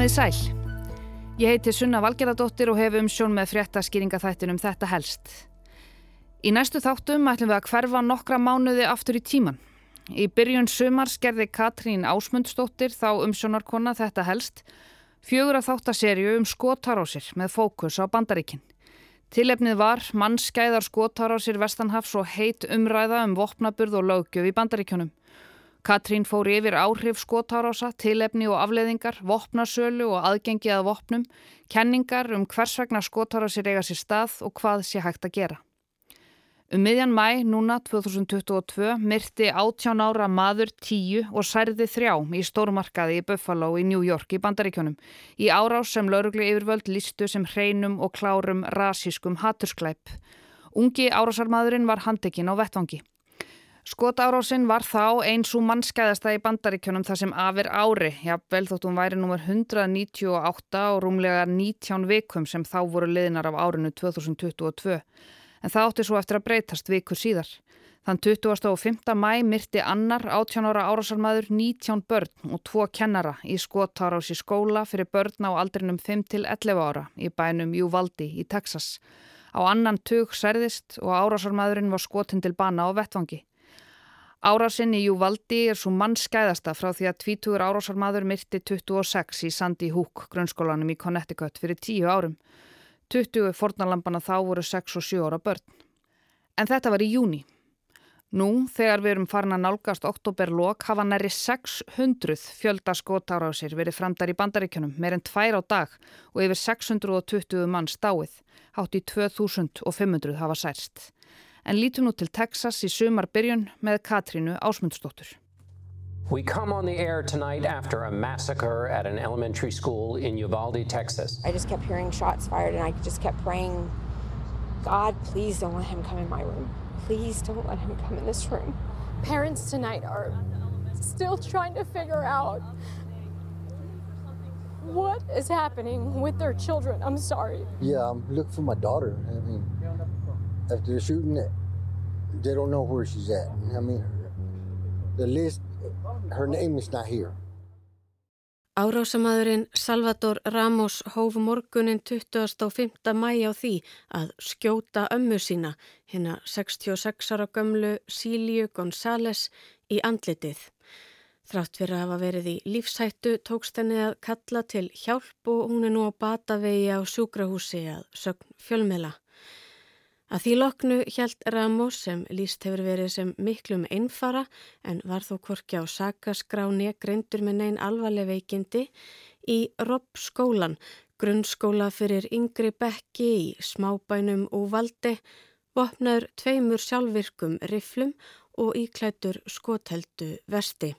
Komið sæl. Ég heiti Sunna Valgeradóttir og hef um sjón með fréttaskýringa þættinum þetta helst. Í næstu þáttum ætlum við að hverfa nokkra mánuði aftur í tíman. Í byrjun sumar skerði Katrín Ásmundsdóttir þá um sjónarkona þetta helst fjögur að þáttaserju um skotarásir með fókus á bandaríkinn. Tilefnið var mannskæðar skotarásir Vestanhafs og heit umræða um vopnaburð og lögjöf í bandaríkjónum. Katrín fór yfir áhrif skotárása, tilefni og afleðingar, vopnasölu og aðgengi að vopnum, kenningar um hvers vegna skotárásir eiga sér stað og hvað sé hægt að gera. Um miðjan mæ, núna 2022, myrti 18 ára maður 10 og særði þrjá í stórmarkaði í Buffalo í New York í Bandaríkjónum í árás sem laurugli yfirvöld listu sem hreinum og klárum rasískum hattursklæp. Ungi árásarmadurinn var handekinn á vettvangi. Skotárásinn var þá eins og mannskæðasta í bandaríkjónum þar sem afir ári, jafnvel þótt hún væri nummer 198 og rúmlega 19 vikum sem þá voru liðnar af árinu 2022. En það átti svo eftir að breytast vikur síðar. Þann 25. mæ myrti annar 18 ára árásarmadur 19 börn og tvo kennara í skotárás í skóla fyrir börn á aldrinum 5-11 ára í bænum Júvaldi í Texas. Á annan tug særðist og árásarmadurinn var skotin til bana á vettvangi. Árásinn í Júvaldi er svo mannskæðasta frá því að tvítugur árásarmadur myrti 26 í Sandy Hook grunnskólanum í Connecticut fyrir tíu árum. 20 fornalampana þá voru 6 og 7 ára börn. En þetta var í júni. Nú, þegar við erum farin að nálgast oktoberlok, hafa næri 600 fjölda skotárásir verið framdar í bandaríkjunum, meirinn tvær á dag og yfir 620 mann stáið. Hátt í 2500 hafa særst en lítum nú til Texas í sumarbyrjun með Katrínu Ásmundsdóttur. We come on the air tonight after a massacre at an elementary school in Uvalde, Texas. I just kept hearing shots fired and I just kept praying, God, please don't let him come in my room. Please don't let him come in this room. Parents tonight are still trying to figure out what is happening with their children. I'm sorry. Yeah, um, I'm looking for my daughter. I mean, after the shooting, they don't know where she's at. I mean, the list, her name is not here. Árásamadurinn Salvador Ramos hóf morgunin 25. mæi á því að skjóta ömmu sína, hérna 66 ára gömlu Síliu González, í andlitið. Þrátt fyrir að hafa verið í lífshættu tókst henni að kalla til hjálp og hún er nú á batavegi á sjúkrahúsi að sögn fjölmela. Að því loknu hjælt Ramos sem líst hefur verið sem miklum einfara en var þó korki á sakaskráni greindur með neyn alvarleg veikindi í Robb skólan, grunnskóla fyrir yngri bekki í smábænum og valdi, vopnaður tveimur sjálfvirkum riflum og íklættur skotheldu vesti.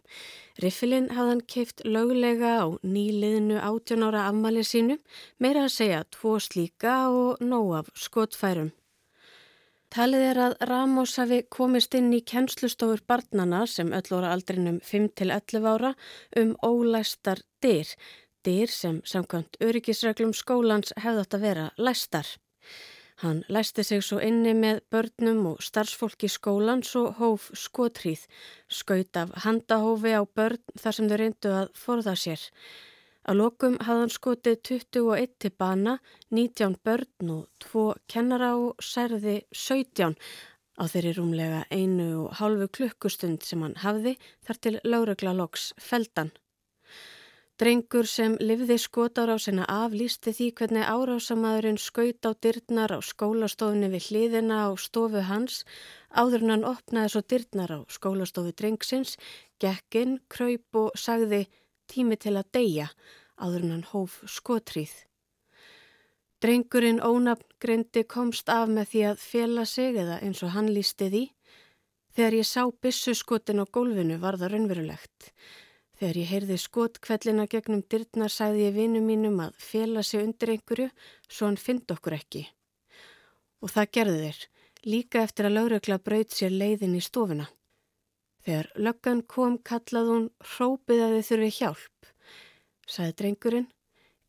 Riffilinn hafðan keift löglega á nýliðinu 18 ára afmali sínu, meira að segja tvo slíka og nóg af skotfærum. Talið er að Ramos hafi komist inn í kennslustofur barnana sem öll voru aldrinum 5-11 ára um ólæstar dyr, dyr sem samkvæmt öryggisreglum skólans hefðátt að vera læstar. Hann læsti sig svo inni með börnum og starfsfólki skólans og hóf skotrýð, skaut af handahófi á börn þar sem þau reyndu að forða sér. Að lokum hafði hann skotið 21 til bana, 19 börn og 2 kennara og særði 17 á þeirri rúmlega einu og hálfu klukkustund sem hann hafði þar til láregla loks feldan. Drengur sem livði skotára á sinna aflýsti því hvernig árásamadurinn skaut á dyrnar á skólastofunni við hliðina á stofu hans áður en hann opnaði svo dyrnar á skólastofu drengsins, gekkin, kröyp og sagði tími til að deyja áður en hann hóf skotrýð. Drengurinn ónafngreindi komst af með því að fjela sig eða eins og hann lísti því. Þegar ég sá bissuskotin á gólfinu var það raunverulegt. Þegar ég heyrði skotkvellina gegnum dyrnar sagði ég vinum mínum að fjela sig undir einhverju svo hann fynd okkur ekki. Og það gerði þeir, líka eftir að laurökla braut sér leiðin í stofuna. Þegar löggan kom kallað hún hrópið að þið þurfi hjálp. Saði drengurinn,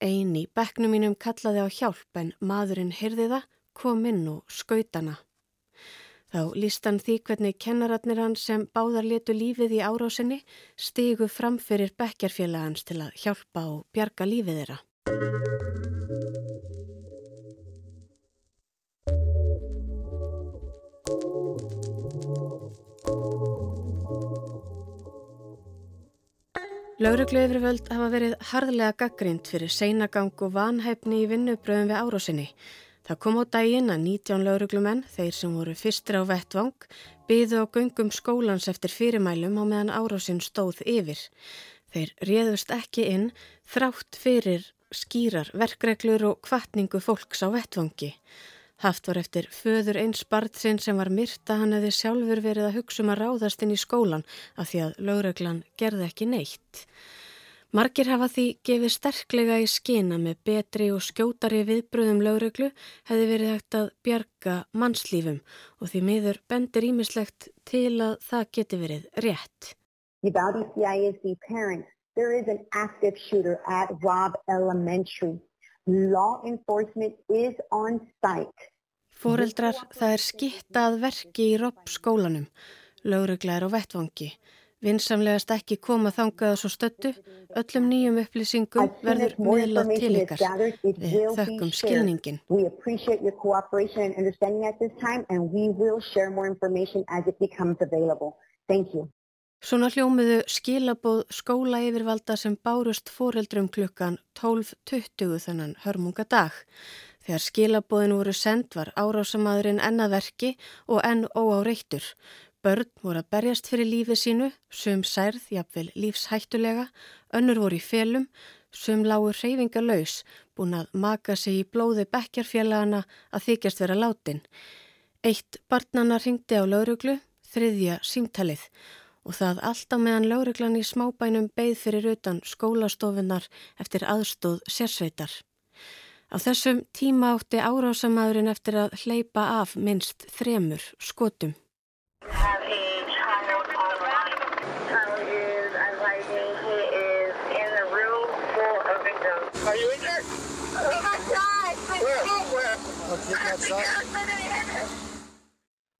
ein í bekknum mínum kallaði á hjálp en maðurinn hyrði það, kom inn og skautana. Þá líst hann því hvernig kennaratnir hann sem báðar letu lífið í árásinni stigu fram fyrir bekkjarfélagans til að hjálpa og bjarga lífið þeirra. Laurugluðurvöld hafa verið harðlega gaggrind fyrir seinagang og vanhæfni í vinnubröðum við árásinni. Það kom á daginn að 19 lauruglumenn, þeir sem voru fyrstir á vettvang, byðu á göngum skólans eftir fyrirmælum á meðan árásinn stóð yfir. Þeir réðust ekki inn þrátt fyrir skýrar verkreglur og kvartningu fólks á vettvangi. Haft var eftir föður eins barðsinn sem var myrta hann hefði sjálfur verið að hugsa um að ráðast inn í skólan af því að lögreglan gerði ekki neitt. Margir hafa því gefið sterklega í skina með betri og skjótari viðbröðum lögreglu hefði verið hægt að bjarga mannslífum og því miður bendir ímislegt til að það geti verið rétt. Uvalde CISD parents, there is an active shooter at Robb Elementary. Law enforcement is on site. Fóreldrar, það er skittað verki í ropp skólanum, lögreglar og vettvangi. Vinsamlegast ekki koma þangað svo stöttu, öllum nýjum upplýsingum verður miðlað til ykkar. við þökkum skilningin. Svona hljómiðu skilabóð skóla yfirvalda sem bárust fóreldrum klukkan 12.20 þennan hörmunga dag. Þegar skilabóðin voru send var árásamadurinn ennaverki og enn óáreittur. Börn voru að berjast fyrir lífið sínu, sum særð, jafnvel lífshættulega, önnur voru í felum, sum lágur reyfinga laus, búin að maka sig í blóði bekkjarfélagana að þykjast vera látin. Eitt barnana ringdi á lauruglu, þriðja símtalið og það alltaf meðan lauruglan í smábænum beigð fyrir utan skólastofunar eftir aðstóð sérsveitar. Á þessum tíma átti árásamæðurinn eftir að hleypa af minnst þremur skotum. Are you in there? Where? Where? Okay,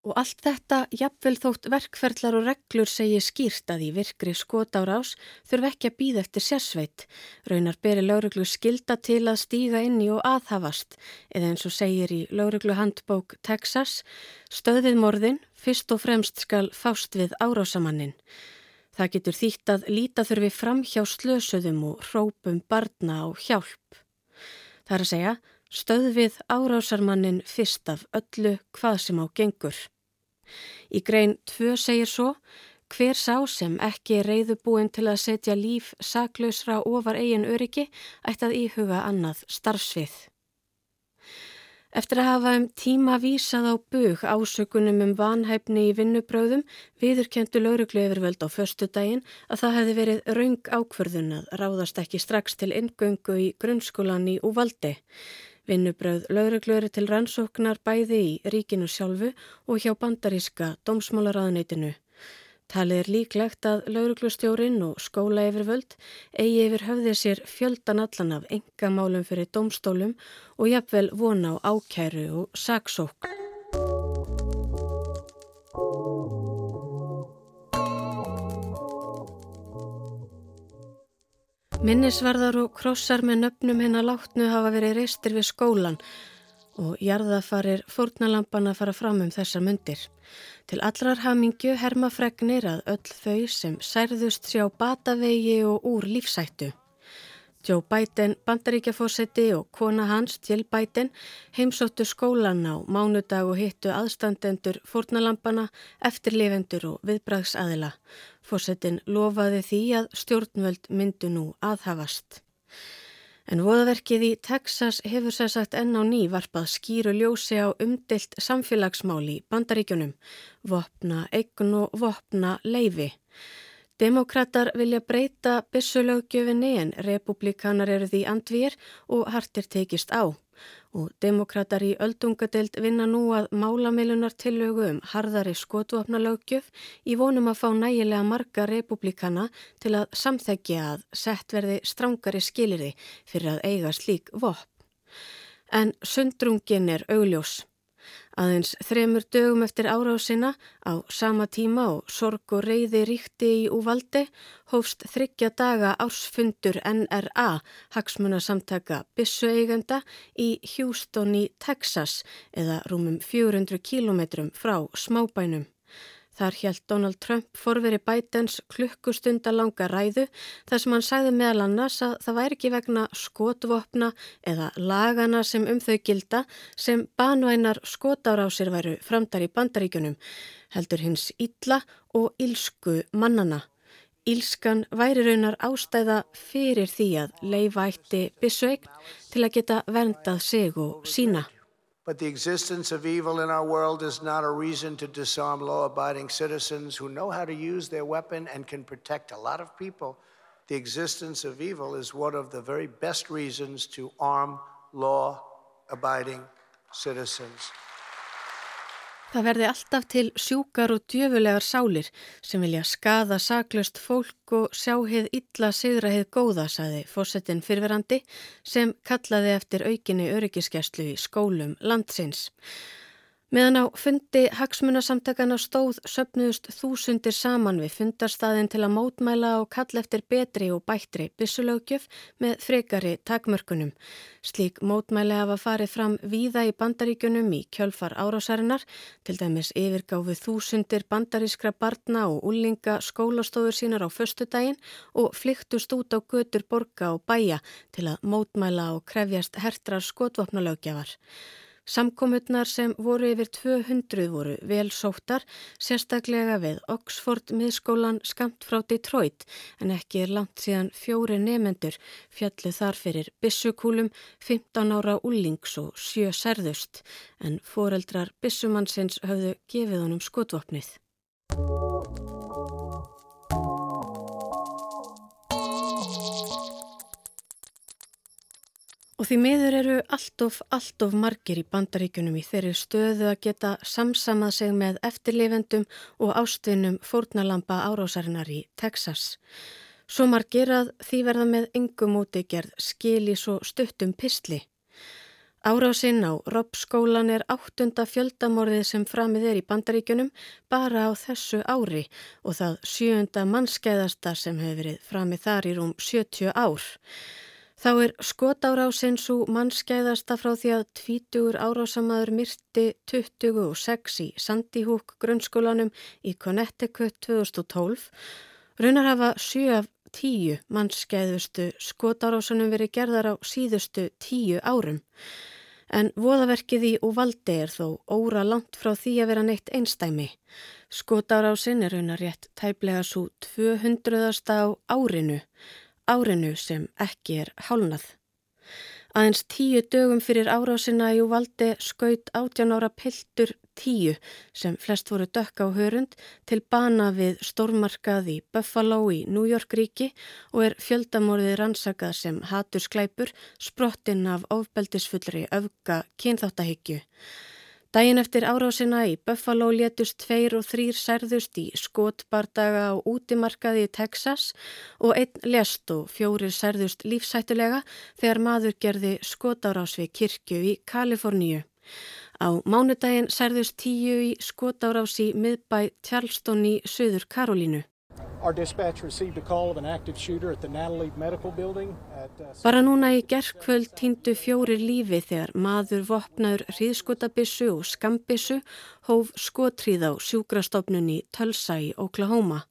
Og allt þetta, jafnvel þótt verkferðlar og reglur segi skýrt að í virkri skotárás þurf ekki að býða eftir sérsveit. Raunar beri lauruglu skilda til að stíga inn í og aðhafast, eða eins og segir í lauruglu handbók Texas, stöðið morðin, fyrst og fremst skal fást við árásamannin. Það getur þýtt að líta þurfi fram hjá slösuðum og hrópum barna á hjálp. Það er að segja, stöðvið árásarmannin fyrst af öllu hvað sem á gengur. Í grein 2 segir svo, hver sá sem ekki er reyðubúin til að setja líf saklausra ofar eigin öryggi ætti að íhuga annað starfsvið. Eftir að hafa um tíma vísað á bug ásökunum um vanhæfni í vinnubröðum viðurkendu lauruglu yfirvöld á förstu daginn að það hefði verið raung ákverðun að ráðast ekki strax til ingöngu í grunnskólan í Úvaldi. Vinnubröð lauruglu eru til rannsóknar bæði í ríkinu sjálfu og hjá bandaríska dómsmálaraðneitinu. Talið er líklegt að lauruglustjórin og skóla yfirvöld eigi yfir höfðið sér fjöldan allan af engamálum fyrir dómstólum og jafnvel vona á ákæru og saksók. Minnisvarðar og krossar með nöfnum hennar látnu hafa verið reistir við skólan og jarðafarir fórnalampana fara fram um þessar myndir. Til allrar hamingju herma fregnir að öll þau sem særðust sjá batavegi og úr lífsættu. Joe Biden, bandaríkjafósetti og kona hans, Jill Biden, heimsóttu skólan á mánudag og hittu aðstandendur fórnalampana, eftirlifendur og viðbragsaðila. Fósettin lofaði því að stjórnvöld myndu nú aðhafast. En voðaverkið í Texas hefur sér sagt enn á ný varpað skýru ljósi á umdelt samfélagsmáli í bandaríkjunum, vopna eign og vopna leifi. Demokrater vilja breyta byssulögjöfinni en republikanar eru því andvýr og hartir tekist á. Og demokrater í öldungadelt vinna nú að málamilunar tillögu um harðari skotvapnalögjöf í vonum að fá nægilega marga republikana til að samþekja að sett verði strángari skiliri fyrir að eiga slík vopn. En sundrungin er augljós. Aðeins þremur dögum eftir árásina á sama tíma og sorg og reyði ríkti í úvaldi hófst þryggja daga ársfundur NRA, hagsmunasamtaka Bissu-eigenda í Houston í Texas eða rúmum 400 kílometrum frá smábænum. Þar hjælt Donald Trump forveri bætens klukkustundalanga ræðu þar sem hann sagði meðal annars að það væri ekki vegna skotvopna eða lagana sem um þau gilda sem banvænar skotárásir væru framdar í bandaríkunum, heldur hins illa og ílsku mannana. Ílskan væri raunar ástæða fyrir því að leifa eitti bisveign til að geta verndað sig og sína. But the existence of evil in our world is not a reason to disarm law abiding citizens who know how to use their weapon and can protect a lot of people. The existence of evil is one of the very best reasons to arm law abiding citizens. Það verði alltaf til sjúkar og djöfulegar sálir sem vilja skada saklust fólk og sjá heið illa sigra heið góða, saði fósettin fyrverandi sem kallaði eftir aukinni öryggiskeslu í skólum landsins. Meðan á fundi hagsmunasamtakana stóð söpnuðust þúsundir saman við fundarstaðin til að mótmæla og kalla eftir betri og bættri byssulögjöf með frekari takmörkunum. Slík mótmæli hafa farið fram víða í bandaríkunum í kjölfar árásarinnar, til dæmis yfirgáfið þúsundir bandarískra barna og úlinga skólastofur sínar á föstudaginn og flyktust út á götur borga og bæja til að mótmæla og krefjast hertrar skotvopnalögjafar. Samkomutnar sem voru yfir 200 voru vel sóttar, sérstaklega við Oxford miðskólan skamt frá Detroit en ekki er langt síðan fjóri nefendur fjallu þar fyrir bissukúlum, 15 ára úlings og sjö særðust en foreldrar bissumannsins höfðu gefið honum skotvopnið. Og því miður eru allt of, allt of margir í bandaríkunum í þeirri stöðu að geta samsamað sig með eftirlifendum og ástvinnum fórnalampa árásarinnar í Texas. Svo margir að því verða með yngum úti gerð skil í svo stuttum pistli. Árásinn á Robbskólan er áttunda fjöldamorðið sem framið er í bandaríkunum bara á þessu ári og það sjöunda mannskeiðasta sem hefur verið framið þar í rúm 70 ár. Þá er skotárásinn svo mannskæðasta frá því að tvítugur árásamaður myrti 26 í Sandy Hook grunnskólanum í Connecticut 2012. Raunar hafa 7 af 10 mannskæðustu skotárásunum verið gerðar á síðustu 10 árum. En voðaverkið í Uvaldi er þó óra langt frá því að vera neitt einstæmi. Skotárásinn er raunar rétt tæplega svo 200. á árinu árinu sem ekki er hálnað. Aðeins tíu dögum fyrir árásina í valdi skaut 18 ára piltur tíu sem flest voru dökka á hörund til bana við stórmarkað í Buffalo í New York ríki og er fjöldamorðið rannsakað sem hatur sklæpur sprottinn af ofbeldisfullri öfga kynþáttahyggju. Dægin eftir árásina í Buffalo létust tveir og þrýr særðust í skotbardaga á útimarkaði í Texas og einn lest og fjórir særðust lífsættulega þegar maður gerði skotárás við kirkju í Kaliforníu. Á mánudagin særðust tíu í skotárás í miðbæ Charleston í Suður Karolínu. Uh, Bara núna í gerðkvöld týndu fjóri lífi þegar maður vopnaður hríðskotabissu og skambissu hóf skotríð á sjúkrastofnun í Tulsa í Oklahoma.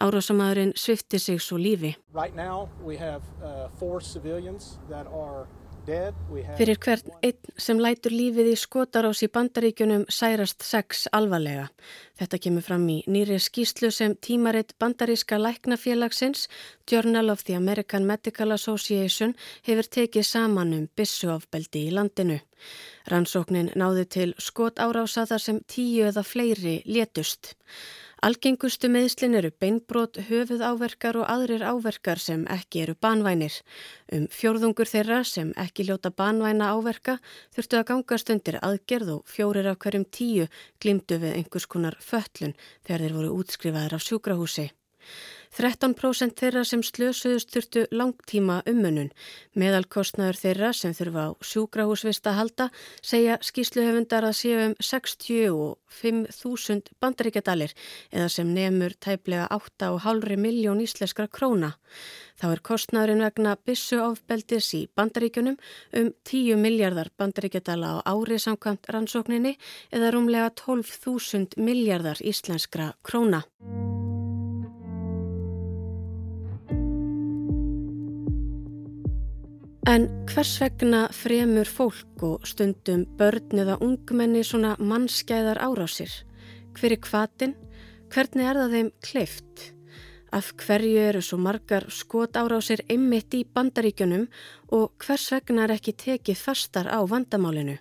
Árásamæðurinn svifti sig svo lífi. Right now we have uh, four civilians that are Fyrir hvern einn sem lætur lífið í skotarás í bandaríkunum særast sex alvarlega. Þetta kemur fram í nýri skýslu sem tímaritt bandaríska læknafélagsins Journal of the American Medical Association hefur tekið saman um bissuafbeldi í landinu. Rannsóknin náði til skotárása þar sem tíu eða fleiri létust. Algengustu meðslin eru beinbrot, höfuð áverkar og aðrir áverkar sem ekki eru banvænir. Um fjórðungur þeirra sem ekki ljóta banvæna áverka þurftu að gangast undir aðgerð og fjórir af hverjum tíu glimtu við einhvers konar föllun þegar þeir voru útskrifaðir af sjúkrahúsi. 13% þeirra sem slösuðust þurftu langtíma umönnun. Meðalkostnaður þeirra sem þurfa á sjúkrahúsvist að halda segja skýsluhefundar að séu um 65.000 bandaríkjadalir eða sem nefnur tæplega 8,5 miljón íslenskra króna. Þá er kostnaðurinn vegna bissu ofbeldis í bandaríkjunum um 10 miljardar bandaríkjadala á ári samkvæmt rannsókninni eða rúmlega 12.000 miljardar íslenskra króna. En hvers vegna fremur fólk og stundum börn eða ungmenni svona mannskæðar árásir? Hver er kvatin? Hvernig er það þeim kleift? Af hverju eru svo margar skot árásir einmitt í bandaríkjunum og hvers vegna er ekki tekið fastar á vandamálinu?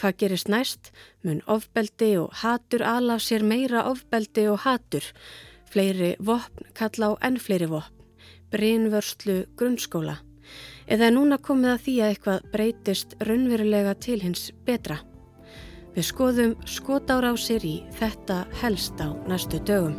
Hvað gerist næst? Mun ofbeldi og hatur alaf sér meira ofbeldi og hatur. Fleiri vopn kalla á enn fleiri vopn. Brynvörslu grunnskóla eða núna komið að því að eitthvað breytist raunverulega til hins betra. Við skoðum skotárásir í þetta helst á næstu dögum.